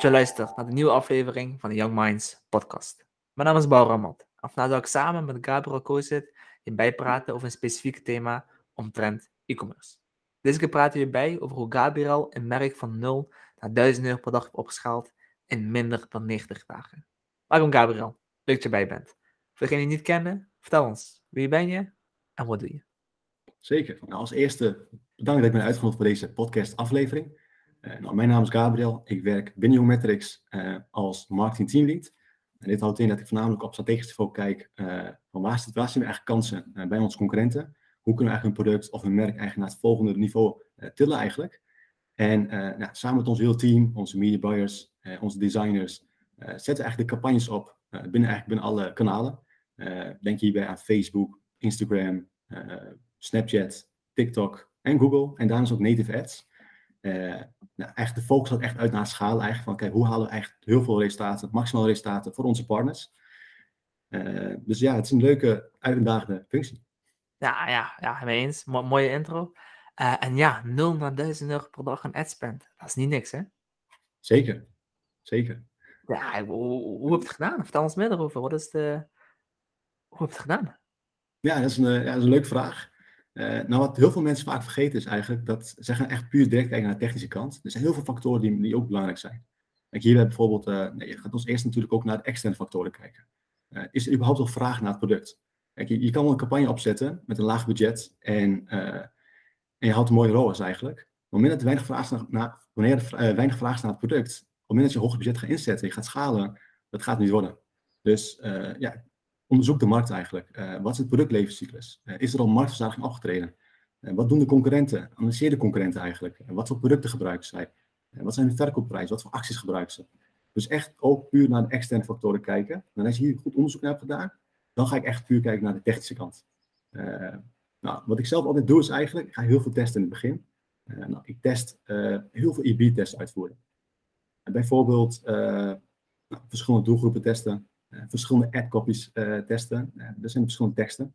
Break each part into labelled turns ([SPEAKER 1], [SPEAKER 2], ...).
[SPEAKER 1] dat je luistert naar de nieuwe aflevering van de Young Minds podcast. Mijn naam is Bouw Ramat. En zal ik samen met Gabriel Kozit je bijpraten over een specifiek thema omtrent e-commerce. Deze keer praten we bij over hoe Gabriel een merk van 0 naar 1000 euro per dag heeft opgeschaald in minder dan 90 dagen. Welkom Gabriel, leuk dat je bij bent. Voor degenen die je niet kennen, vertel ons, wie ben je en wat doe je?
[SPEAKER 2] Zeker. Nou, als eerste bedankt dat ik ben uitgenodigd voor deze podcast aflevering. Uh, nou, mijn naam is Gabriel. Ik werk binnen Young Metrics uh, als marketing teamlead. En dit houdt in dat ik voornamelijk op strategisch niveau kijk uh, van waar, zit, waar zien we eigenlijk kansen bij onze concurrenten. Hoe kunnen we eigenlijk een product of een merk eigenlijk naar het volgende niveau tillen eigenlijk. En nou, samen met ons heel team, onze media buyers, onze designers, zetten we eigenlijk de campagnes op binnen, eigenlijk binnen alle kanalen. denk hierbij aan Facebook, Instagram, Snapchat, TikTok en Google. En daarnaast ook native ads. Uh, nou, eigenlijk de focus gaat echt uit naar schalen. Eigenlijk van, kijk, hoe halen we echt heel veel resultaten, maximale resultaten voor onze partners. Uh, dus ja, het is een leuke, uitdagende functie.
[SPEAKER 1] Ja, ja, ja, mee eens. Mo mooie intro. Uh, en ja, 0 naar 1000 euro per dag aan adspend. Dat is niet niks, hè?
[SPEAKER 2] Zeker, zeker.
[SPEAKER 1] Ja, hoe, hoe heb je het gedaan? Vertel ons meer erover. Wat is de... Hoe heb je het gedaan?
[SPEAKER 2] Ja, dat is een, ja, dat is een leuke vraag. Uh, nou, wat heel veel mensen vaak vergeten is eigenlijk dat ze gaan echt puur direct kijken naar de technische kant. Er zijn heel veel factoren die, die ook belangrijk zijn. Kijk, hier hebben bijvoorbeeld, uh, nee, je gaat ons eerst natuurlijk ook naar de externe factoren kijken. Uh, is er überhaupt nog vraag naar het product? Kijk, je, kan wel een campagne opzetten met een laag budget en, en je houdt een mooie ROAS eigenlijk. Maar op het er weinig vraag naar, wanneer er weinig vraag is naar het product, op het moment dat je een hoger budget gaat inzetten, je gaat schalen, dat gaat niet worden. Dus ja, onderzoek de markt eigenlijk. Uh, wat is het productlevenscyclus? Uh, is er al marktverzadiging opgetreden? Uh, wat doen de concurrenten? Analyseer de concurrenten eigenlijk. wat voor producten gebruiken zij? wat zijn de verkoopprijzen? Wat voor acties gebruiken ze? Dus echt ook puur naar de externe factoren kijken. En als je hier goed onderzoek naar hebt gedaan, dan ga ik echt puur kijken naar de technische kant. nou, wat ik zelf altijd doe is eigenlijk, ik ga heel veel testen in het begin. nou, ik test heel veel IB-tests uitvoeren. bijvoorbeeld nou, verschillende doelgroepen testen, eh, verschillende ad-copies eh, testen. Uh, er zijn verschillende teksten.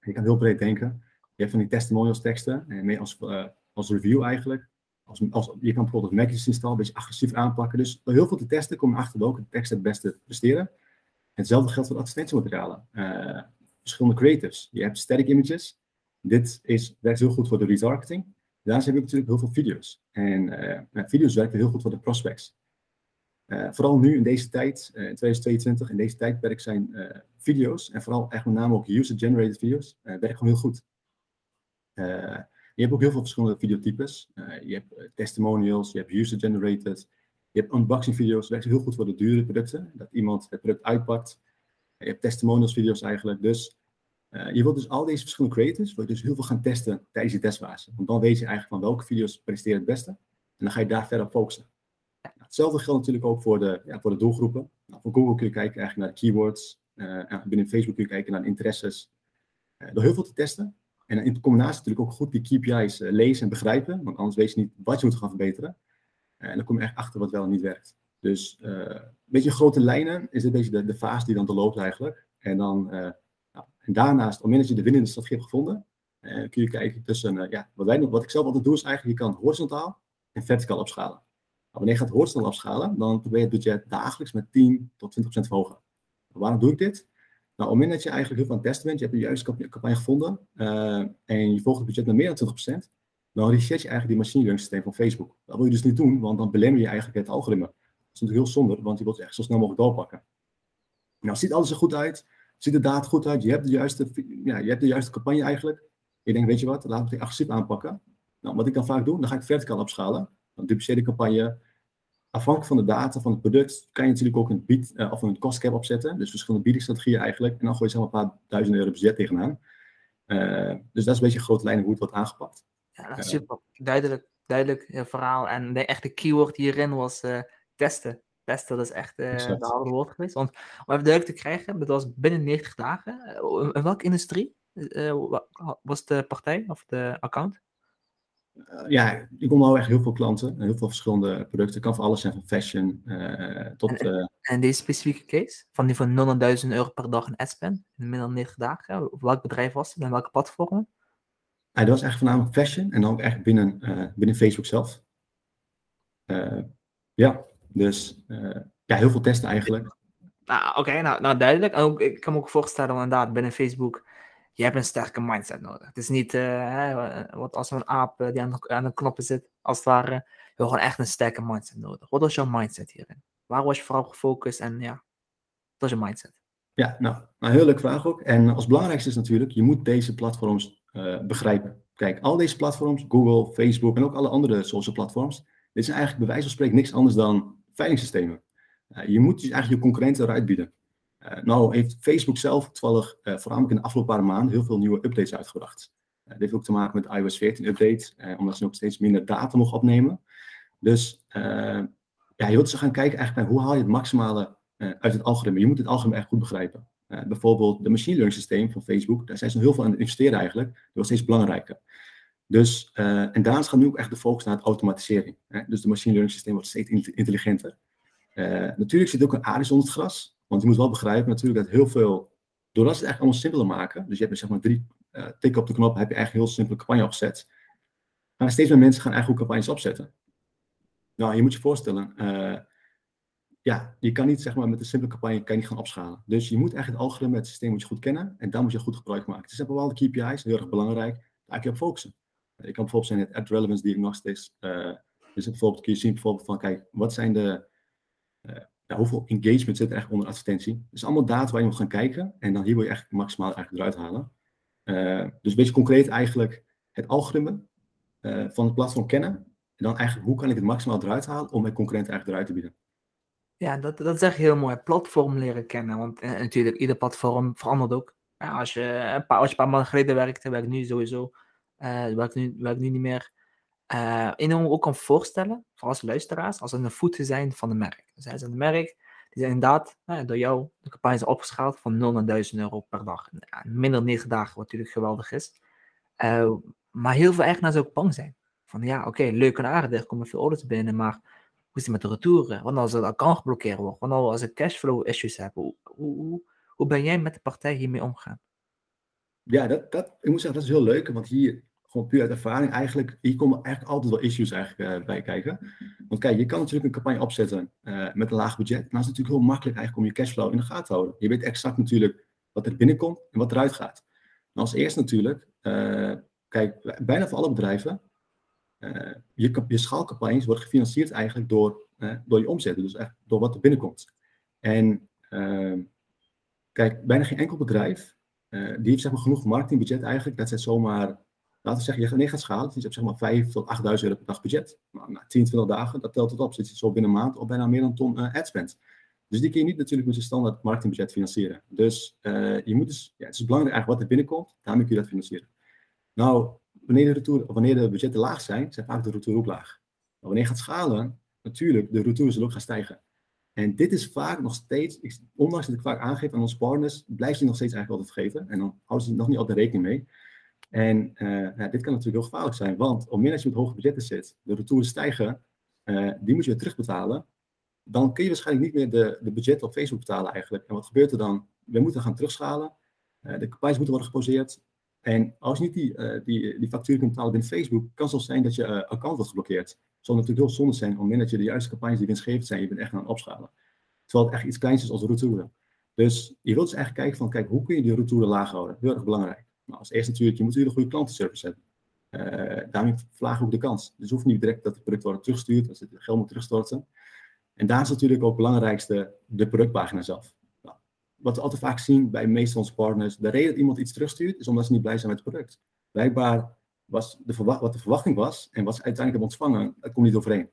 [SPEAKER 2] Je kan heel breed denken. Je hebt van die testimonials teksten, mee als, als review eigenlijk. Als, als, je kan bijvoorbeeld Magic's install, een beetje agressief aanpakken. Dus door heel veel te testen kom je achter welke teksten het beste presteren. hetzelfde geldt voor advertentiematerialen. Uh, verschillende creatives. Je hebt static images. Dit is, werkt heel goed voor de retargeting. Daarnaast heb je natuurlijk heel veel video's. En uh, video's werken heel goed voor de prospects. Uh, vooral nu in deze tijd, uh, in 2022, in deze tijdperk zijn uh, video's, en vooral echt met name ook user-generated video's, werken gewoon heel goed. je hebt ook heel veel verschillende videotypes. je hebt testimonials, je hebt user-generated, je hebt unboxing video's, werkt heel goed voor de dure producten, dat iemand het product uitpakt. Je hebt testimonials video's eigenlijk, dus je wilt dus al deze verschillende creators, wil je dus heel veel gaan testen tijdens je testfase. Want dan weet je eigenlijk van welke video's presteren het beste, en dan ga je daar verder op focussen. Hetzelfde geldt natuurlijk ook voor de, ja, voor de doelgroepen. Nou, voor Google kun je kijken eigenlijk naar de keywords. Uh, binnen Facebook kun je kijken naar interesses. Uh, door heel veel te testen. En in combinatie natuurlijk ook goed die KPI's uh, lezen en begrijpen. Want anders weet je niet wat je moet gaan verbeteren. en dan kom je echt achter wat wel en niet werkt. Dus een beetje grote lijnen is een beetje de, fase die dan doorloopt eigenlijk. En, dan, nou, en daarnaast, op het je de winnende strategie hebt gevonden, kun je kijken tussen, ja, wat, wij, wat ik zelf altijd doe is eigenlijk, je kan horizontaal en verticaal opschalen wanneer je gaat hoortsnel afschalen, dan probeer je het budget dagelijks met 10 tot 20% verhogen. Waarom doe ik dit? Nou, op het dat je eigenlijk heel veel aan het testen bent, je hebt de juiste campagne gevonden uh, en je volgt het budget met meer dan 20%, dan reset je eigenlijk die machine learning systeem van Facebook. Dat wil je dus niet doen, want dan belemmer je eigenlijk het algoritme. Dat is natuurlijk heel zonde, want je wilt het echt zo snel mogelijk doorpakken. Nou, ziet alles er goed uit, ziet de data goed uit, je hebt de juiste, ja, je hebt de juiste campagne eigenlijk. Je denkt, weet je wat, laten we het agressief aanpakken. Nou, wat ik dan vaak doe, dan ga ik verticaal opschalen. Dan dupliceer de campagne, afhankelijk van de data van het product kan je natuurlijk ook een bied uh, of een cost cap opzetten. Dus verschillende biedingsstrategieën eigenlijk. En dan gooi je maar een paar duizend euro budget tegenaan. Uh, dus dat is een beetje een grote lijn hoe het wordt aangepakt.
[SPEAKER 1] Ja, dat is super. Duidelijk, duidelijk verhaal. En de echte keyword hierin was testen. Testen, dat is echt de harde woord geweest. Want om even duidelijk te krijgen, dat was binnen 90 dagen. in welke industrie was de partij of de account?
[SPEAKER 2] Uh, ja, ik kom nou echt heel veel klanten, heel veel verschillende producten. Het kan van alles zijn, van fashion uh, tot...
[SPEAKER 1] En,
[SPEAKER 2] uh,
[SPEAKER 1] en, deze specifieke case, van die van 0.000 euro per dag in adspend, in minder dan 90 dagen, welk bedrijf was het en welke platformen?
[SPEAKER 2] dat was echt voornamelijk fashion en dan ook echt binnen, binnen Facebook zelf. ja, Dus ja, heel veel testen eigenlijk.
[SPEAKER 1] Nou, oké, nou, nou duidelijk. Ook, ik kan me ook voorstellen, inderdaad, binnen Facebook, je hebt een sterke mindset nodig. Het is niet uh, wat als een aap die aan de, knoppen zit, als het ware. Je hebt gewoon echt een sterke mindset nodig. Wat was jouw mindset hierin? Waar was je vooral gefocust en ja, wat was je mindset?
[SPEAKER 2] Ja, nou, een heel leuke vraag ook. En als belangrijkste is natuurlijk, je moet deze platforms begrijpen. Kijk, al deze platforms, Google, Facebook en ook alle andere social platforms, dit zijn eigenlijk bij wijze van spreken niks anders dan veilingssystemen. Uh, je moet dus eigenlijk je concurrenten eruit bieden. Uh, nou heeft Facebook zelf toevallig, voornamelijk in de afgelopen paar maanden, heel veel nieuwe updates uitgebracht. dit heeft ook te maken met de iOS 14 update, omdat ze ook steeds minder data nog opnemen. Dus ja, je wilt ze gaan kijken eigenlijk naar hoe haal je het maximale uit het algoritme. Je moet het algoritme echt goed begrijpen. bijvoorbeeld de machine learning systeem van Facebook, daar zijn ze nog heel veel aan het investeren eigenlijk. Dat wordt steeds belangrijker. Dus, uh, en daarnaast gaat nu ook echt de focus naar het automatisering. Hè? Dus de machine learning systeem wordt steeds intelligenter. Uh, natuurlijk zit ook een aardig onder het gras. Want je moet wel begrijpen natuurlijk dat heel veel, doordat ze het eigenlijk allemaal simpeler maken, dus je hebt zeg maar drie uh, tikken op de knop, heb je eigenlijk een heel simpele campagne opgezet. Maar steeds meer mensen gaan eigenlijk ook campagnes opzetten. Nou, je moet je voorstellen, ja, je kan niet zeg maar met een simpele campagne kan je niet gaan opschalen. Dus je moet echt het algoritme, het systeem moet je goed kennen en daar moet je goed gebruik maken. Het zijn bepaalde KPI's, heel erg belangrijk, daar heb je op focussen. Ik kan bijvoorbeeld zijn het ad relevance diagnostics. Uh, dus bijvoorbeeld kun je zien bijvoorbeeld van, kijk, wat zijn de, hoeveel engagement zit er echt onder advertentie? Dus allemaal data waar je moet gaan kijken en dan hier wil je echt maximaal eigenlijk eruit halen. Uh, dus een beetje concreet eigenlijk het algoritme van het platform kennen en dan eigenlijk hoe kan ik het maximaal eruit halen om mijn concurrenten eigenlijk eruit te bieden.
[SPEAKER 1] Ja, dat, dat is echt heel mooi. Platform leren kennen. Want natuurlijk, ieder platform verandert ook. Ja, als, je, een paar, als je een paar maanden geleden werkte, werkt nu sowieso uh, ik nu, ik nu niet meer uh, in ook kan voorstellen, vooral als luisteraars, als een de voeten zijn van de merk. Dus zij zijn de merk, die zijn inderdaad uh, door jou de campagne opgeschaald van 0 naar 1000 euro per dag. Ja, minder dan 9 dagen, wat natuurlijk geweldig is. Uh, maar heel veel eigenaars ook bang zijn. Van ja, oké, leuk en aardig, er komen veel orders binnen, maar hoe is het met de retouren? Wat als het account geblokkeerd wordt? Wat als ik cashflow issues heb? Hoe, hoe, hoe ben jij met de partij hiermee omgaan?
[SPEAKER 2] Ja, dat, dat, ik moet zeggen, dat is heel leuk, want hier gewoon puur uit ervaring, eigenlijk, hier komen eigenlijk altijd wel issues eigenlijk, uh, bij kijken. Want kijk, je kan natuurlijk een campagne opzetten uh, met een laag budget. Maar het is natuurlijk heel makkelijk eigenlijk om je cashflow in de gaten te houden. Je weet exact natuurlijk wat er binnenkomt en wat eruit gaat. Als eerst natuurlijk, uh, kijk, bijna voor alle bedrijven, je, je schaalcampagnes worden gefinancierd eigenlijk door, door je omzet. Dus echt door wat er binnenkomt. En kijk, bijna geen enkel bedrijf, die heeft zeg maar genoeg marketingbudget eigenlijk, dat zij zomaar laten we zeggen, je gaat, schalen. Dus je hebt zeg maar 5 tot 8.000 euro per dag budget. Nou, na 10, 20 dagen, dat telt het op. Zit je zo binnen een maand op bijna meer dan ton uh, spend. Dus die kun je niet natuurlijk met je standaard marketingbudget financieren. Dus uh, je moet dus, ja, het is belangrijk eigenlijk wat er binnenkomt, daarmee kun je dat financieren. Nou, wanneer de, retour, wanneer de budgetten laag zijn, zijn vaak de retour ook laag. Maar wanneer je gaat schalen, natuurlijk, de retour zullen ook gaan stijgen. En dit is vaak nog steeds, ondanks dat ik vaak aangeef aan onze partners, blijf je nog steeds eigenlijk altijd vergeten. En dan houden ze nog niet altijd rekening mee. En uh, ja, dit kan natuurlijk heel gevaarlijk zijn, want op dat je met hoge budgetten zit, de retours stijgen, uh, die moet je weer terugbetalen. Dan kun je waarschijnlijk niet meer de, de budget op Facebook betalen eigenlijk. En wat gebeurt er dan? We moeten gaan terugschalen. Uh, de campagnes moeten worden geposeerd. En als je niet die, die, die factuur kunt betalen binnen Facebook, kan het zelfs zijn dat je account wordt geblokkeerd. Zal natuurlijk heel zonde zijn op moment dat je de juiste campagnes die winstgevend zijn, je bent echt aan het opschalen. Terwijl het echt iets kleins is als retouren. Dus je wilt dus eigenlijk kijken van, kijk, hoe kun je die retouren laag houden? Heel erg belangrijk. Nou, als eerste natuurlijk, je moet een goede klantenservice hebben. Uh, daarmee verlaag ook de kans. Dus hoeft niet direct dat het product wordt teruggestuurd, als het geld moet terugstorten. En daar is natuurlijk ook het belangrijkste de productpagina zelf. Nou, wat we altijd vaak zien bij de meeste onze partners, de reden dat iemand iets terugstuurt, is omdat ze niet blij zijn met het product. Blijkbaar was de wat de verwachting was en wat ze uiteindelijk hebben ontvangen, dat komt niet overeen.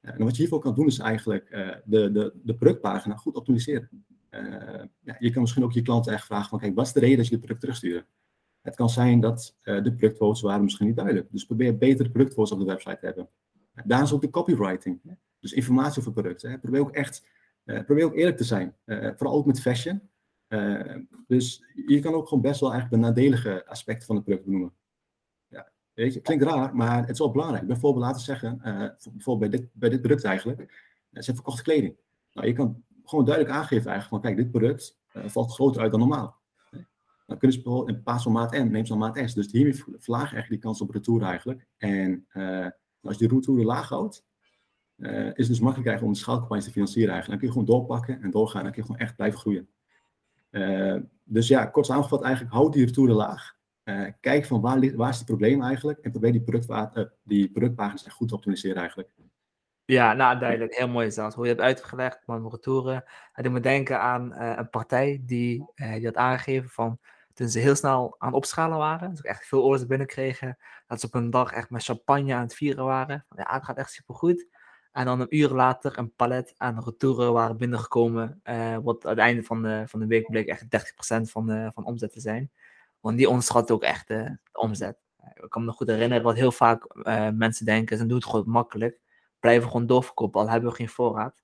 [SPEAKER 2] Uh, en wat je hiervoor kan doen, is eigenlijk uh, de, de, de productpagina goed optimaliseren. Ja, je kan misschien ook je klanten echt vragen van, kijk, wat is de reden dat je het product terugstuurt? Het kan zijn dat uh, de productfoto's waren misschien niet duidelijk. Dus probeer betere productfoto's op de website te hebben. Daar is ook de copywriting. Hè? Dus informatie over producten. Hè? Probeer ook echt uh, probeer ook eerlijk te zijn. Uh, vooral ook met fashion. dus je kan ook gewoon best wel eigenlijk de nadelige aspecten van het product benoemen. Ja, weet je, klinkt raar, maar het is wel belangrijk. Bijvoorbeeld laten zeggen, bijvoorbeeld bij dit, bij dit product eigenlijk, ze zijn verkochte kleding. Nou, je kan gewoon duidelijk aangeven eigenlijk van, kijk, dit product valt groter uit dan normaal. Dan kunnen ze bijvoorbeeld in plaats van maat M, neem ze dan maat S. Dus hiermee verlaag je eigenlijk die kans op retour eigenlijk. En uh, als je die retour laag houdt, uh, is het dus makkelijk eigenlijk om de schaalcampagnes te financieren eigenlijk. Dan kun je gewoon doorpakken en doorgaan. Dan kun je gewoon echt blijven groeien. Uh, dus ja, kort samengevat eigenlijk, houd die retouren laag. Kijk van waar, waar is het probleem eigenlijk en probeer die, product, die productpagina's goed te optimaliseren eigenlijk.
[SPEAKER 1] Ja, nou duidelijk. Heel mooi zelfs. Hoe je hebt uitgelegd met retouren. Het doet me denken aan een partij die, die had aangegeven van toen ze heel snel aan het opschalen waren, dus echt veel orders binnenkregen, dat ze op een dag echt met champagne aan het vieren waren. Ja, het gaat echt supergoed. En dan een uur later een palet aan retouren waren binnengekomen. Uh, wat aan het einde van de, van de week bleek echt 30% van de, van omzet te zijn. Want die onderschat ook echt de, de omzet. Ik kan me nog goed herinneren wat heel vaak mensen denken, ze doen het gewoon makkelijk. Blijven gewoon doorverkopen, al hebben we geen voorraad.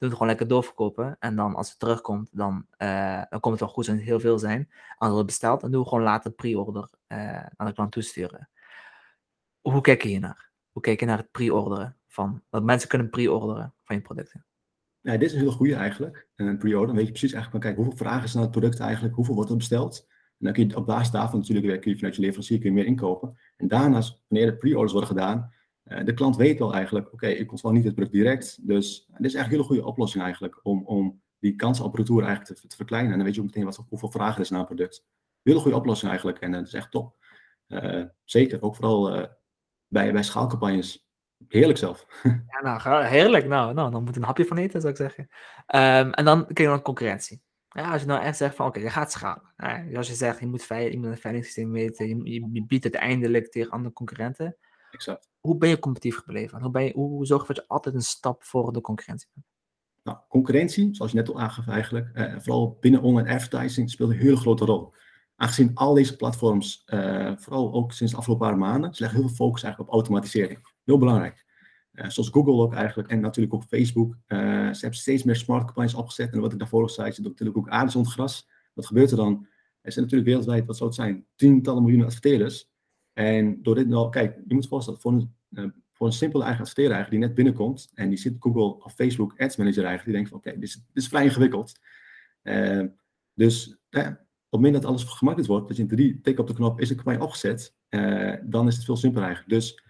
[SPEAKER 1] Het gewoon lekker doorverkopen. En dan als het terugkomt, dan, uh, dan komt het wel goed het heel veel zijn. Als het besteld, dan doen we gewoon later pre-order aan de klant toesturen. Hoe kijk je hier naar? Hoe kijk je naar het pre-orderen? van dat mensen kunnen pre-orderen van je producten?
[SPEAKER 2] Dit is een hele goede eigenlijk. Een pre-order, dan weet je precies eigenlijk, kijk, hoeveel vragen zijn naar het product eigenlijk, hoeveel wordt er besteld? En dan kun je op basis daarvan natuurlijk kun je vanuit je leverancier kun je meer inkopen. En daarnaast, wanneer de pre-orders worden gedaan, uh, de klant weet wel eigenlijk, oké, ik ontvang niet het product direct. Dus dit is eigenlijk een hele goede oplossing eigenlijk, om, om die kans op retour eigenlijk te, te, verkleinen. En dan weet je ook meteen wat, hoeveel vragen er is naar een product. Hele goede oplossing eigenlijk, en dat is echt top. Uh, zeker, ook vooral bij, bij schaalcampagnes Heerlijk zelf.
[SPEAKER 1] Ja, nou, heerlijk. Nou, nou, dan moet een hapje van eten, zou ik zeggen. Um, en dan kijk je naar concurrentie. Ja, als je nou echt zegt van, oké, okay, je gaat schalen. Ja, als je zegt, je moet, je een veiligheidssysteem weten, je, je, biedt het eindelijk tegen andere concurrenten.
[SPEAKER 2] Exact.
[SPEAKER 1] Hoe ben je competitief gebleven? Hoe, ben je, hoe, zorg je dat je altijd een stap voor de concurrentie bent?
[SPEAKER 2] Nou, concurrentie, zoals je net al aangaf eigenlijk, eh, vooral binnen online advertising, speelt een hele grote rol. Aangezien al deze platforms, uh, vooral ook sinds de afgelopen paar maanden, ze leggen heel veel focus eigenlijk op automatisering. Heel belangrijk. Uh, zoals Google ook eigenlijk en natuurlijk ook Facebook. Ze hebben steeds meer smart campagnes opgezet. En wat ik daarvoor al zei, ze doen natuurlijk ook aardig gras. Wat gebeurt er dan? Er zijn natuurlijk wereldwijd, wat zou het zijn, tientallen miljoenen adverteerders. En door dit nou, kijk, je moet voorstellen, voor een, uh, voor een simpele eigen adverteerder die net binnenkomt, en die zit Google of Facebook Ads Manager eigenlijk, die denkt van, oké, dit, is, dit is vrij ingewikkeld. dus op het moment dat alles gemakkelijk wordt, dat je in drie tik op de knop, is de campagne opgezet, dan is het veel simpeler eigenlijk. Dus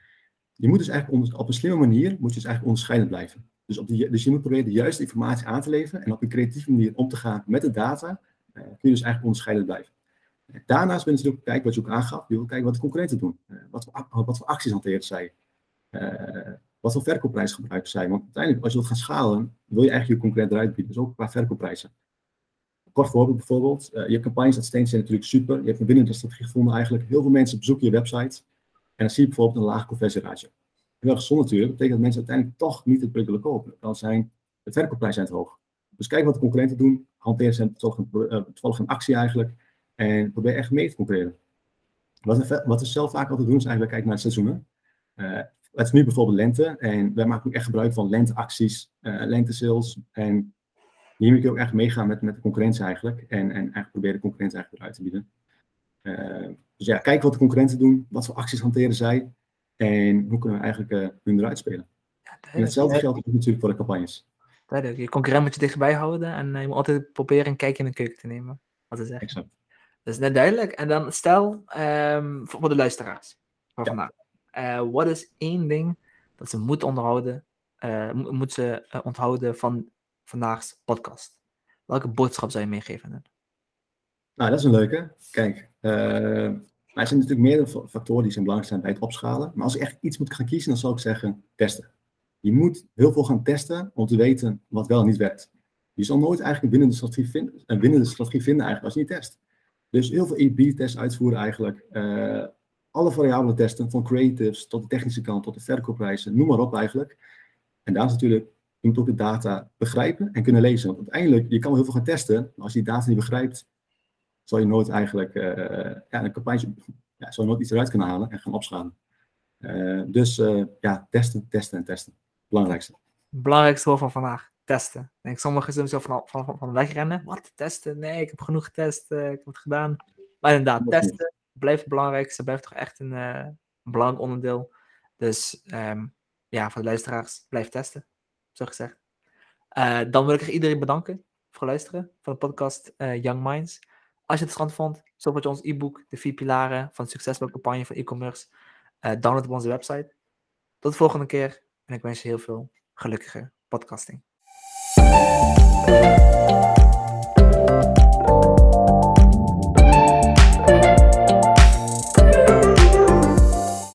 [SPEAKER 2] je moet dus eigenlijk op een slimme manier moet je dus eigenlijk onderscheidend blijven. Dus, op die, dus je moet proberen de juiste informatie aan te leveren en op een creatieve manier om te gaan met de data, kun je dus eigenlijk onderscheidend blijven. Daarnaast ben je natuurlijk kijken wat je ook aangaf, je wil kijken wat de concurrenten doen. Uh, wat, voor, wat voor acties hanteren zij? Uh, wat voor verkoopprijs gebruiken zij? Want uiteindelijk, als je wilt gaan schalen, wil je eigenlijk je concurrent eruit bieden, dus ook qua verkoopprijzen. Kort voorbeeld bijvoorbeeld, je campagnes dat zijn natuurlijk super. Je hebt een winnende strategie gevonden eigenlijk. Heel veel mensen bezoeken je website en dan zie je bijvoorbeeld een laag conversieratio. Heel gezond natuurlijk, betekent dat mensen uiteindelijk toch niet het product willen kopen. Dan zijn de verkoopprijzen zijn te hoog. Dus kijk wat de concurrenten doen, hanteer ze toevallig een, uh, een actie eigenlijk en probeer echt mee te concurreren. Wat we, wat we zelf vaak altijd doen is eigenlijk kijken naar het seizoenen. Uh, het is nu bijvoorbeeld lente en wij maken ook echt gebruik van lenteacties, uh, lente-sales. En hier moet je ook echt meegaan met, met de concurrentie eigenlijk en, en eigenlijk proberen de concurrentie eigenlijk eruit te bieden. Uh, dus ja, kijk wat de concurrenten doen, wat voor acties hanteren zij en hoe kunnen we eigenlijk uh, hun eruit spelen. Ja, en hetzelfde geldt ook natuurlijk voor de campagnes.
[SPEAKER 1] Duidelijk. Je concurrent moet je dichtbij houden en je moet altijd proberen een kijkje in de keuken te nemen. Wat te zeggen. Exact. Dat is net duidelijk. En dan stel um, voor de luisteraars van ja. vandaag. Uh, wat is één ding dat ze moeten onderhouden, moet ze onthouden van vandaags podcast? Welke boodschap zou je meegeven?
[SPEAKER 2] Nou, dat is een leuke. Kijk, uh, er zijn natuurlijk meerdere factoren die zijn belangrijk zijn bij het opschalen. Maar als ik echt iets moet gaan kiezen, dan zou ik zeggen testen. Je moet heel veel gaan testen om te weten wat wel en niet werkt. Je zal nooit eigenlijk een winnende strategie vinden, een winnende strategie vinden eigenlijk als je niet test. Dus heel veel E-B-tests uitvoeren eigenlijk. Uh, alle variabelen testen, van creatives tot de technische kant, tot de verkoopprijzen, noem maar op eigenlijk. En daar is natuurlijk, je moet ook de data begrijpen en kunnen lezen. Want uiteindelijk, je kan heel veel gaan testen, maar als je die data niet begrijpt, zal je nooit eigenlijk uh, ja, een campagne, ja, zal je nooit iets eruit kunnen halen en gaan opschalen. Uh, dus ja, testen, testen en testen. Belangrijkste.
[SPEAKER 1] Belangrijkste woord van vandaag. Testen. Ik denk, sommigen zullen zo van, van, van, wegrennen. Wat? Testen? Nee, ik heb genoeg getest. ik heb het gedaan. Maar inderdaad, testen blijft belangrijk. Ze blijft toch echt een, een belangrijk onderdeel. Dus um, ja, voor de luisteraars, blijf testen. Zo gezegd. dan wil ik iedereen bedanken voor het luisteren van de podcast Young Minds. Als je het interessant vond, stop je ons e-book, de vier pilaren van succesvolle campagne van e-commerce. Download op onze website. Tot de volgende keer en ik wens je heel veel gelukkige podcasting. Thank you.